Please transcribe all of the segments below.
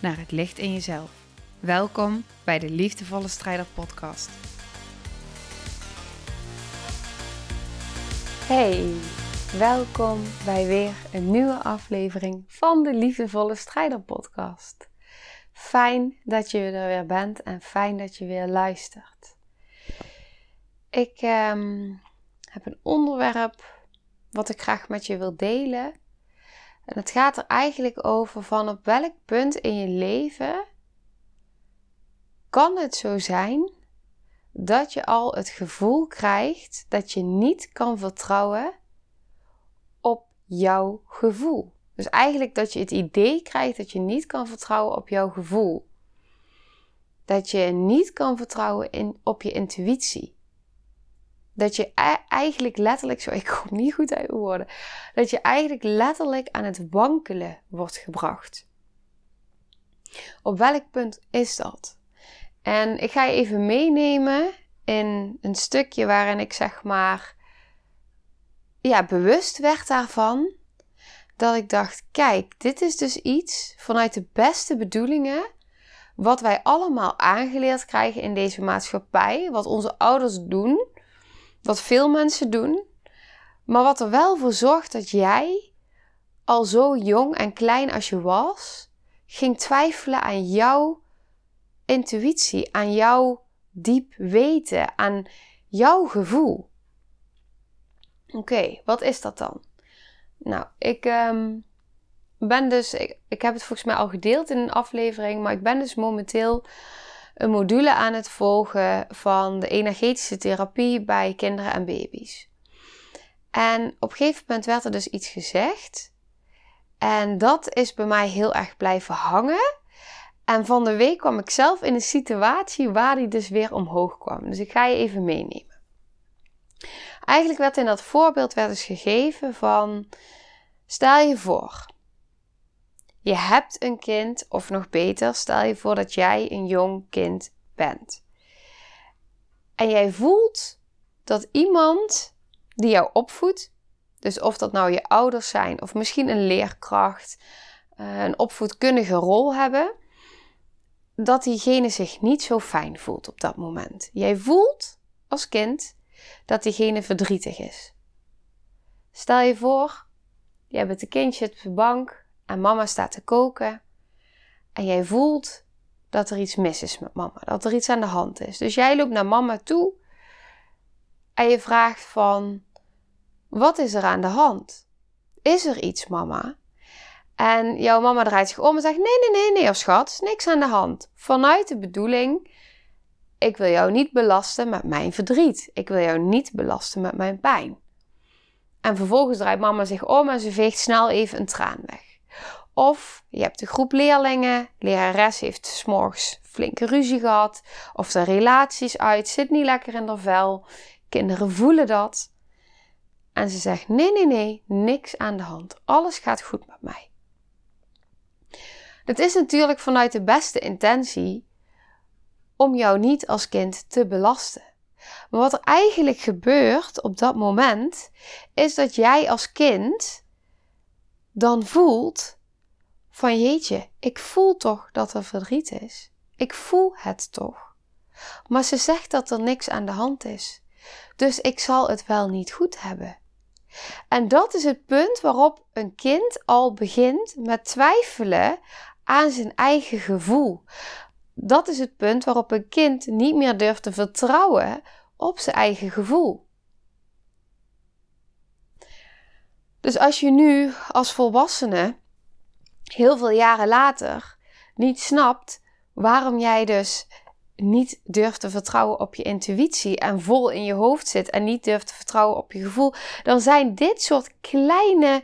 naar het licht in jezelf. Welkom bij de Liefdevolle Strijder Podcast. Hey, welkom bij weer een nieuwe aflevering van de Liefdevolle Strijder Podcast. Fijn dat je er weer bent en fijn dat je weer luistert. Ik ehm, heb een onderwerp wat ik graag met je wil delen. En het gaat er eigenlijk over van op welk punt in je leven kan het zo zijn dat je al het gevoel krijgt dat je niet kan vertrouwen op jouw gevoel. Dus eigenlijk dat je het idee krijgt dat je niet kan vertrouwen op jouw gevoel. Dat je niet kan vertrouwen in, op je intuïtie. Dat je e- eigenlijk letterlijk, zo ik kom niet goed uit woorden, dat je eigenlijk letterlijk aan het wankelen wordt gebracht. Op welk punt is dat? En ik ga je even meenemen in een stukje waarin ik zeg maar, ja, bewust werd daarvan. Dat ik dacht, kijk, dit is dus iets vanuit de beste bedoelingen. Wat wij allemaal aangeleerd krijgen in deze maatschappij. Wat onze ouders doen. Wat veel mensen doen. Maar wat er wel voor zorgt dat jij, al zo jong en klein als je was, ging twijfelen aan jouw intuïtie, aan jouw diep weten, aan jouw gevoel. Oké, wat is dat dan? Nou, ik ehm, ben dus, ik, ik heb het volgens mij al gedeeld in een aflevering, maar ik ben dus momenteel een module aan het volgen van de energetische therapie bij kinderen en baby's. En op een gegeven moment werd er dus iets gezegd. En dat is bij mij heel erg blijven hangen. En van de week kwam ik zelf in een situatie waar die dus weer omhoog kwam. Dus ik ga je even meenemen. Eigenlijk werd in dat voorbeeld werd dus gegeven van, stel je voor, je hebt een kind, of nog beter, stel je voor dat jij een jong kind bent. En jij voelt dat iemand die jou opvoedt, dus of dat nou je ouders zijn of misschien een leerkracht, eh, een opvoedkundige rol hebben, dat diegene zich niet zo fijn voelt op dat moment. Jij voelt als kind dat diegene verdrietig is. Stel je voor, jij bent een kindje op de bank en mama staat te koken en jij voelt dat er iets mis is met mama, dat er iets aan de hand is. Dus jij loopt naar mama toe en je vraagt van, wat is er aan de hand? Is er iets, mama? En jouw mama draait zich om en zegt: Nee, nee, nee, nee, of schat, niks aan de hand. Vanuit de bedoeling: ik wil jou niet belasten met mijn verdriet. Ik wil jou niet belasten met mijn pijn. En vervolgens draait mama zich om en ze veegt snel even een traan weg. Of je hebt een groep leerlingen, lerares heeft s'morgens flinke ruzie gehad, of de relaties uit, zit niet lekker in haar vel. Kinderen voelen dat. En ze zegt: Nee, nee, nee, niks aan de hand. Alles gaat goed met mij. Het is natuurlijk vanuit de beste intentie om jou niet als kind te belasten. Maar wat er eigenlijk gebeurt op dat moment, is dat jij als kind dan voelt van jeetje, ik voel toch dat er verdriet is. Ik voel het toch. Maar ze zegt dat er niks aan de hand is. Dus ik zal het wel niet goed hebben. En dat is het punt waarop een kind al begint met twijfelen aan zijn eigen gevoel. Dat is het punt waarop een kind niet meer durft te vertrouwen op zijn eigen gevoel. Dus als je nu als volwassene heel veel jaren later niet snapt waarom jij dus niet durft te vertrouwen op je intuïtie en vol in je hoofd zit en niet durft te vertrouwen op je gevoel, dan zijn dit soort kleine,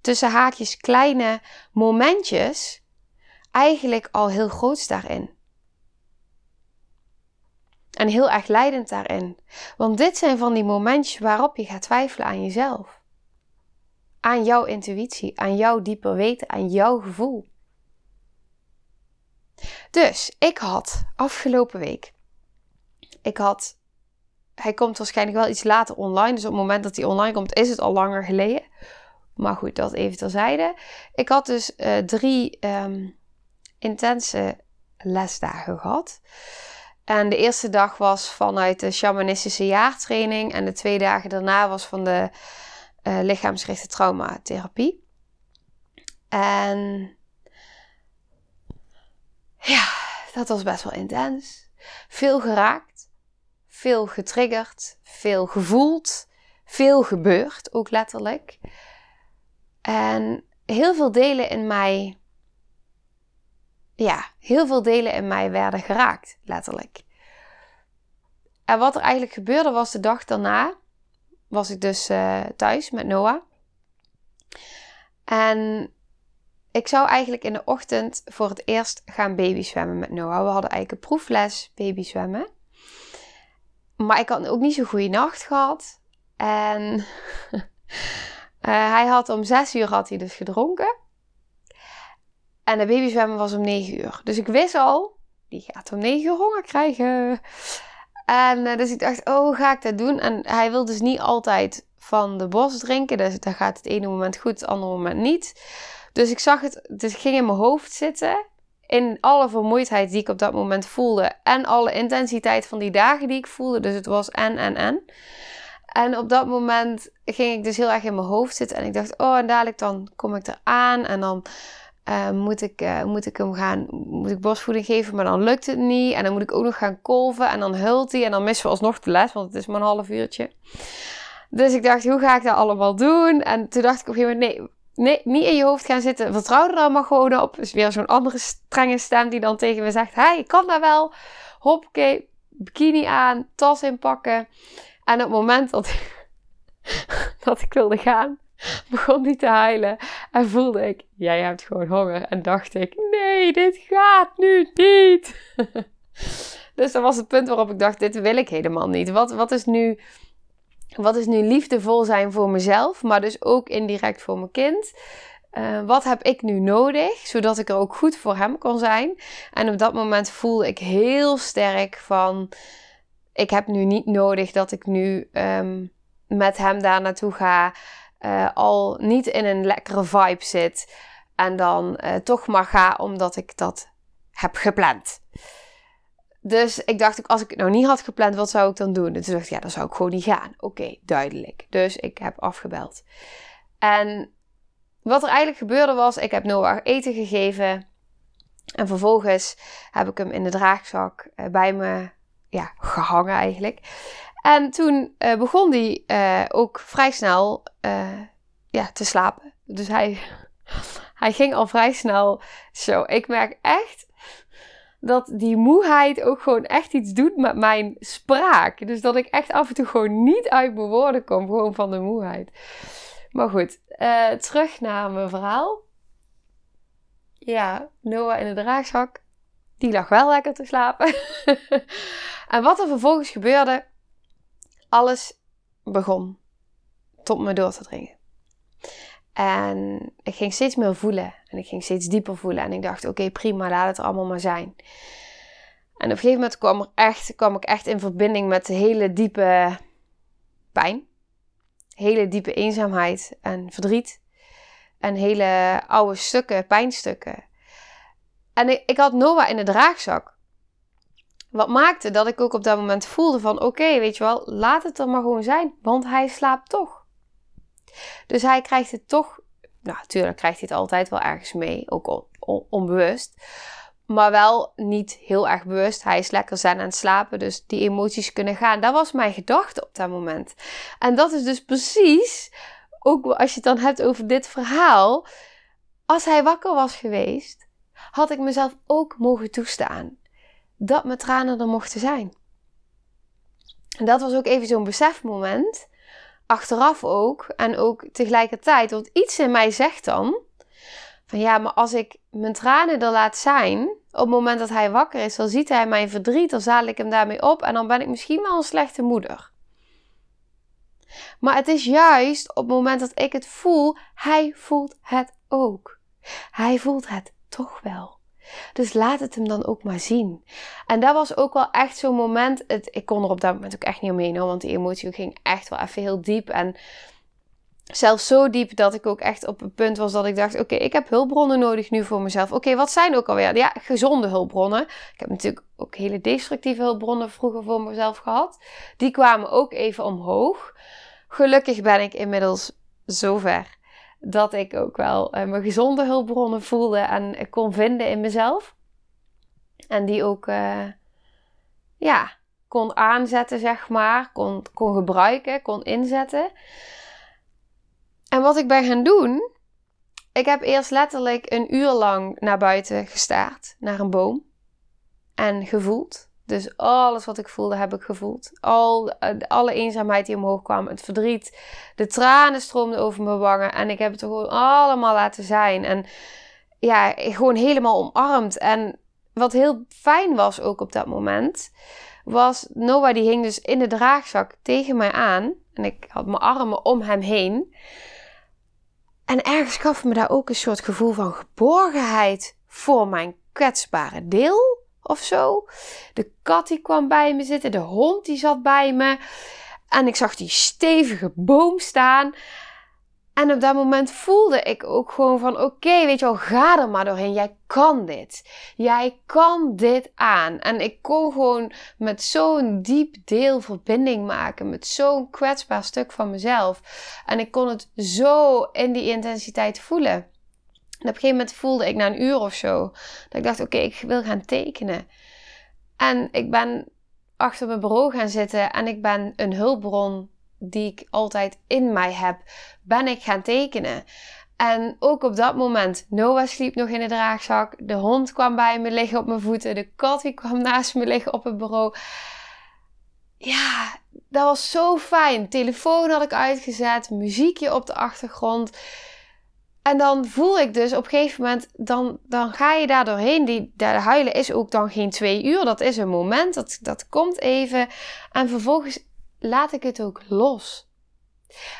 tussen haakjes kleine momentjes eigenlijk al heel groot daarin. En heel erg leidend daarin. Want dit zijn van die momentjes waarop je gaat twijfelen aan jezelf. Aan jouw intuïtie, aan jouw dieper weten, aan jouw gevoel. Dus ik had afgelopen week. Ik had. Hij komt waarschijnlijk wel iets later online. Dus op het moment dat hij online komt, is het al langer geleden. Maar goed, dat even terzijde. Ik had dus uh, drie um, intense lesdagen gehad. En de eerste dag was vanuit de shamanistische jaartraining. En de twee dagen daarna was van de uh, lichaamsgerichte traumatherapie. En ja, dat was best wel intens. Veel geraakt, veel getriggerd, veel gevoeld, veel gebeurd, ook letterlijk. En heel veel delen in mij, ja, heel veel delen in mij werden geraakt, letterlijk. En wat er eigenlijk gebeurde was de dag daarna, was ik dus uh, thuis met Noah. En ik zou eigenlijk in de ochtend voor het eerst gaan babyzwemmen met Noah. We hadden eigenlijk een proefles babyzwemmen. Maar ik had ook niet zo'n goede nacht gehad. En uh, hij had om zes uur had hij dus gedronken. En de babyzwemmen was om negen uur. Dus ik wist al, die gaat om negen uur honger krijgen. En uh, dus ik dacht, oh, ga ik dat doen? En hij wil dus niet altijd van de bos drinken. Dus dan gaat het ene moment goed, het andere moment niet. Dus ik zag het, ik ging in mijn hoofd zitten. In alle vermoeidheid die ik op dat moment voelde. En alle intensiteit van die dagen die ik voelde. Dus het was en, en, en. En op dat moment ging ik dus heel erg in mijn hoofd zitten. En ik dacht, oh, en dadelijk dan kom ik eraan. En dan uh, moet, ik, uh, moet ik hem gaan, moet ik bosvoeding geven, maar dan lukt het niet. En dan moet ik ook nog gaan kolven. En dan hult hij. En dan missen we alsnog de les, want het is maar een half uurtje. Dus ik dacht, hoe ga ik dat allemaal doen? En toen dacht ik op een gegeven moment, nee, Nee, niet in je hoofd gaan zitten. Vertrouw er maar gewoon op. Dus weer zo'n andere strenge stem die dan tegen me zegt: Hey, ik kan dat wel. Hoppakee, bikini aan, tas inpakken. En op het moment dat, dat ik wilde gaan, begon hij te huilen. En voelde ik: Jij hebt gewoon honger. En dacht ik: Nee, dit gaat nu niet. dus dat was het punt waarop ik dacht: Dit wil ik helemaal niet. Wat, wat is nu wat is nu liefdevol zijn voor mezelf, maar dus ook indirect voor mijn kind? Uh, wat heb ik nu nodig, zodat ik er ook goed voor hem kan zijn? En op dat moment voelde ik heel sterk van, ik heb nu niet nodig dat ik nu um, met hem daar naartoe ga, uh, al niet in een lekkere vibe zit en dan uh, toch maar ga omdat ik dat heb gepland. Dus ik dacht, als ik het nou niet had gepland, wat zou ik dan doen? En toen dacht ja, dan zou ik gewoon niet gaan. Oké, duidelijk. Dus ik heb afgebeld. En wat er eigenlijk gebeurde was, ik heb Noah eten gegeven. En vervolgens heb ik hem in de draagzak eh, bij me ja, gehangen eigenlijk. En toen uh, begon hij uh, ook vrij snel ja, te slapen. Dus hij, hij ging al vrij snel zo. Ik merk echt dat die moeheid ook gewoon echt iets doet met mijn spraak. Dus dat ik echt af en toe gewoon niet uit mijn woorden kom, gewoon van de moeheid. Maar goed, terug naar mijn verhaal. Ja, Noah in de draagzak. Die lag wel lekker te slapen. en wat er vervolgens gebeurde, alles begon tot me door te dringen. En ik ging steeds meer voelen. En ik ging steeds dieper voelen. En ik dacht, oké, prima, laat het er allemaal maar zijn. En op een gegeven moment kwam, er echt, kwam ik echt in verbinding met hele diepe pijn. Hele diepe eenzaamheid en verdriet. En hele oude stukken, pijnstukken. En ik, ik had Noah in de draagzak. Wat maakte dat ik ook op dat moment voelde van... Oké, weet je wel, laat het er maar gewoon zijn. Want hij slaapt toch. Dus hij krijgt het toch, nou natuurlijk krijgt hij het altijd wel ergens mee, ook onbewust. Maar wel niet heel erg bewust. Hij is lekker zen aan het slapen, dus die emoties kunnen gaan. Dat was mijn gedachte op dat moment. En dat is dus precies, ook als je het dan hebt over dit verhaal. Als hij wakker was geweest, had ik mezelf ook mogen toestaan dat mijn tranen er mochten zijn. En dat was ook even zo'n besefmoment achteraf ook en ook tegelijkertijd. Want iets in mij zegt dan van ja, maar als ik mijn tranen er laat zijn, op het moment dat hij wakker is, dan ziet hij mijn verdriet, dan zadel ik hem daarmee op en dan ben ik misschien wel een slechte moeder. Maar het is juist op het moment dat ik het voel, hij voelt het ook. Hij voelt het toch wel. Dus laat het hem dan ook maar zien. En dat was ook wel echt zo'n moment. Het, ik kon er op dat moment ook echt niet omheen hoor, want die emotie ging echt wel even heel diep. En zelfs zo diep dat ik ook echt op een punt was dat ik dacht: oké, ik heb hulpbronnen nodig nu voor mezelf. Oké, wat zijn ook alweer? Ja, gezonde hulpbronnen. Ik heb natuurlijk ook hele destructieve hulpbronnen vroeger voor mezelf gehad. Die kwamen ook even omhoog. Gelukkig ben ik inmiddels zover dat ik ook wel uh, mijn gezonde hulpbronnen voelde en kon vinden in mezelf. En die ook, uh, ja, kon aanzetten, zeg maar. Kon, kon gebruiken, kon inzetten. En wat ik ben gaan doen, ik heb eerst letterlijk een uur lang naar buiten gestaard, naar een boom. En gevoeld. Dus alles wat ik voelde, heb ik gevoeld. Al, eh, alle eenzaamheid die omhoog kwam, het verdriet, de tranen stroomden over mijn wangen. En ik heb het gewoon allemaal laten zijn. En ja, gewoon helemaal omarmd. En wat heel fijn was ook op dat moment, was Noah die hing dus in de draagzak tegen mij aan. En ik had mijn armen om hem heen. En ergens gaf me daar ook een soort gevoel van geborgenheid voor mijn kwetsbare deel of zo. De kat die kwam bij me zitten, de hond die zat bij me. En ik zag die stevige boom staan. En op dat moment voelde ik ook gewoon van oké, weet je wel, ga er maar doorheen. Jij kan dit. Jij kan dit aan. En ik kon gewoon met zo'n diep deel verbinding maken. Met zo'n kwetsbaar stuk van mezelf. En ik kon het zo in die intensiteit voelen. Op een gegeven moment voelde ik na een uur of zo dat ik dacht: oké, ik wil gaan tekenen. En ik ben achter mijn bureau gaan zitten en ik ben een hulpbron die ik altijd in mij heb, ben ik gaan tekenen. En ook op dat moment, Noah sliep nog in de draagzak. De hond kwam bij me liggen op mijn voeten. De kat die kwam naast me liggen op het bureau. Ja, dat was zo fijn. Telefoon had ik uitgezet, muziekje op de achtergrond. En dan voel ik dus op een gegeven moment, dan, dan ga je daar doorheen. Die, de huilen is ook dan geen twee uur. Dat is een moment, dat, dat komt even. En vervolgens laat ik het ook los.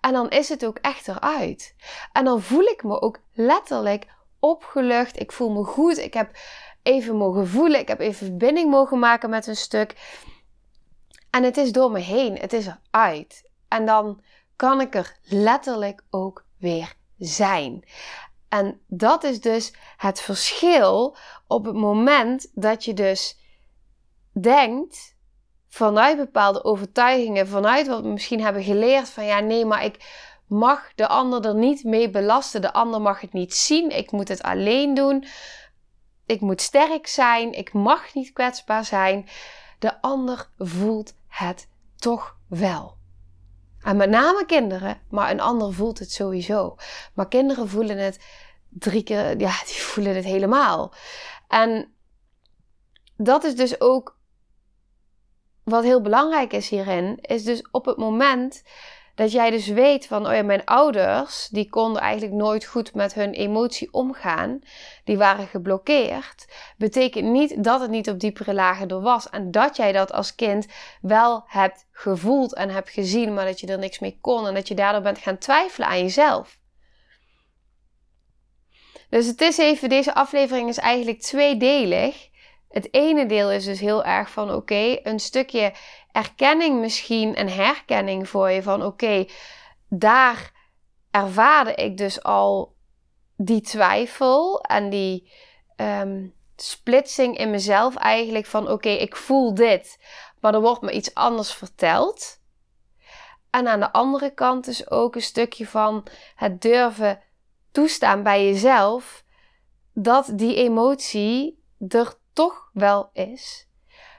En dan is het ook echt eruit. En dan voel ik me ook letterlijk opgelucht. Ik voel me goed. Ik heb even mogen voelen. Ik heb even verbinding mogen maken met een stuk. En het is door me heen. Het is eruit. En dan kan ik er letterlijk ook weer zijn. En dat is dus het verschil op het moment dat je dus denkt vanuit bepaalde overtuigingen, vanuit wat we misschien hebben geleerd van ja, nee, maar ik mag de ander er niet mee belasten. De ander mag het niet zien. Ik moet het alleen doen. Ik moet sterk zijn. Ik mag niet kwetsbaar zijn. De ander voelt het toch wel. En met name kinderen, maar een ander voelt het sowieso. Maar kinderen voelen het drie keer, ja, die voelen het helemaal. En dat is dus ook wat heel belangrijk is hierin, is dus op het moment dat jij dus weet van, oh mijn ouders, die konden eigenlijk nooit goed met hun emotie omgaan, die waren geblokkeerd, betekent niet dat het niet op diepere lagen er was en dat jij dat als kind wel hebt gevoeld en hebt gezien, maar dat je er niks mee kon en dat je daardoor bent gaan twijfelen aan jezelf. Dus het is even, deze aflevering is eigenlijk tweedelig. Het ene deel is dus heel erg van oké, een stukje erkenning misschien en herkenning voor je van oké, daar ervaarde ik dus al die twijfel en die um, splitsing in mezelf eigenlijk van oké, ik voel dit, maar er wordt me iets anders verteld. En aan de andere kant is ook een stukje van het durven toestaan bij jezelf dat die emotie er toch wel is.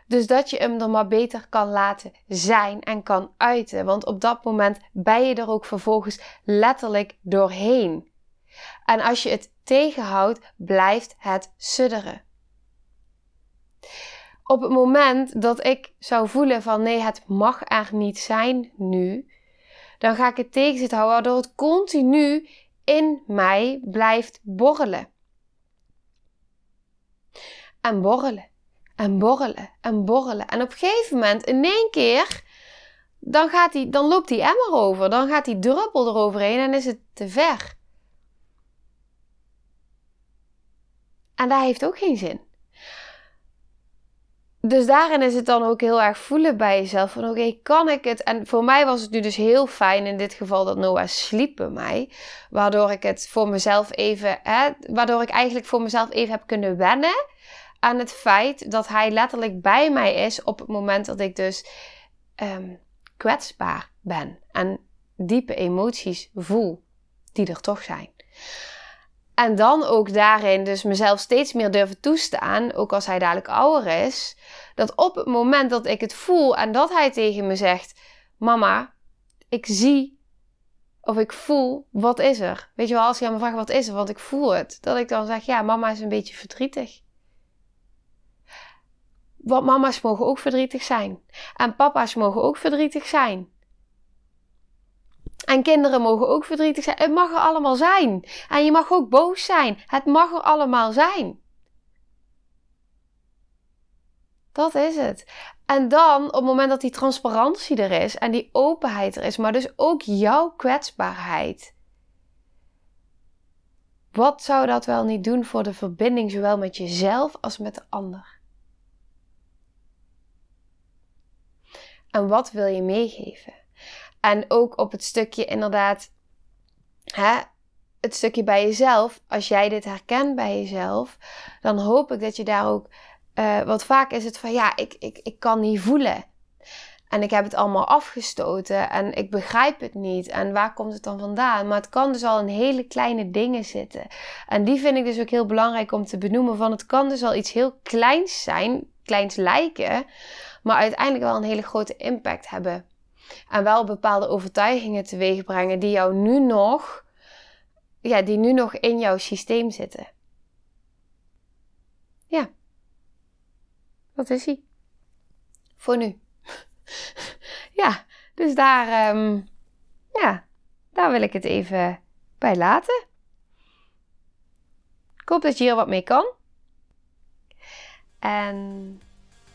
Dus dat je hem er maar beter kan laten zijn en kan uiten. Want op dat moment ben je er ook vervolgens letterlijk doorheen. En als je het tegenhoudt, blijft het sudderen. Op het moment dat ik zou voelen van nee, het mag er niet zijn nu, dan ga ik het tegen houden, waardoor het continu in mij blijft borrelen. En borrelen. En borrelen. En borrelen. En op een gegeven moment, in één keer, dan, gaat die, dan loopt die emmer over. Dan gaat die druppel eroverheen en is het te ver. En dat heeft ook geen zin. Dus daarin is het dan ook heel erg voelen bij jezelf. Van oké, kan ik het? En voor mij was het nu dus heel fijn in dit geval dat Noah sliep bij mij. Waardoor ik het voor mezelf even, hè, waardoor ik eigenlijk voor mezelf even heb kunnen wennen aan het feit dat hij letterlijk bij mij is op het moment dat ik dus um, kwetsbaar ben. En diepe emoties voel, die er toch zijn. En dan ook daarin dus mezelf steeds meer durven toestaan, ook als hij dadelijk ouder is, dat op het moment dat ik het voel en dat hij tegen me zegt: Mama, ik zie of ik voel, wat is er? Weet je wel, als je aan me vraagt wat is er, want ik voel het, dat ik dan zeg: Ja, mama is een beetje verdrietig. Want mama's mogen ook verdrietig zijn. En papa's mogen ook verdrietig zijn. En kinderen mogen ook verdrietig zijn. Het mag er allemaal zijn. En je mag ook boos zijn. Het mag er allemaal zijn. Dat is het. En dan, op het moment dat die transparantie er is en die openheid er is, maar dus ook jouw kwetsbaarheid. Wat zou dat wel niet doen voor de verbinding, zowel met jezelf als met de ander? En wat wil je meegeven? En ook op het stukje inderdaad, hè, het stukje bij jezelf. Als jij dit herkent bij jezelf, dan hoop ik dat je daar ook. Uh, want vaak is het van ja, ik, ik, ik kan niet voelen. En ik heb het allemaal afgestoten en ik begrijp het niet. En waar komt het dan vandaan? Maar het kan dus al in hele kleine dingen zitten. En die vind ik dus ook heel belangrijk om te benoemen. Van het kan dus al iets heel kleins zijn, kleins lijken maar uiteindelijk wel een hele grote impact hebben. En wel bepaalde overtuigingen teweeg brengen die jou nu nog, ja, die nu nog in jouw systeem zitten. Ja. Wat is hij? Voor nu. ja, dus daar, um, ja, daar wil ik het even bij laten. Ik hoop dat je hier wat mee kan. En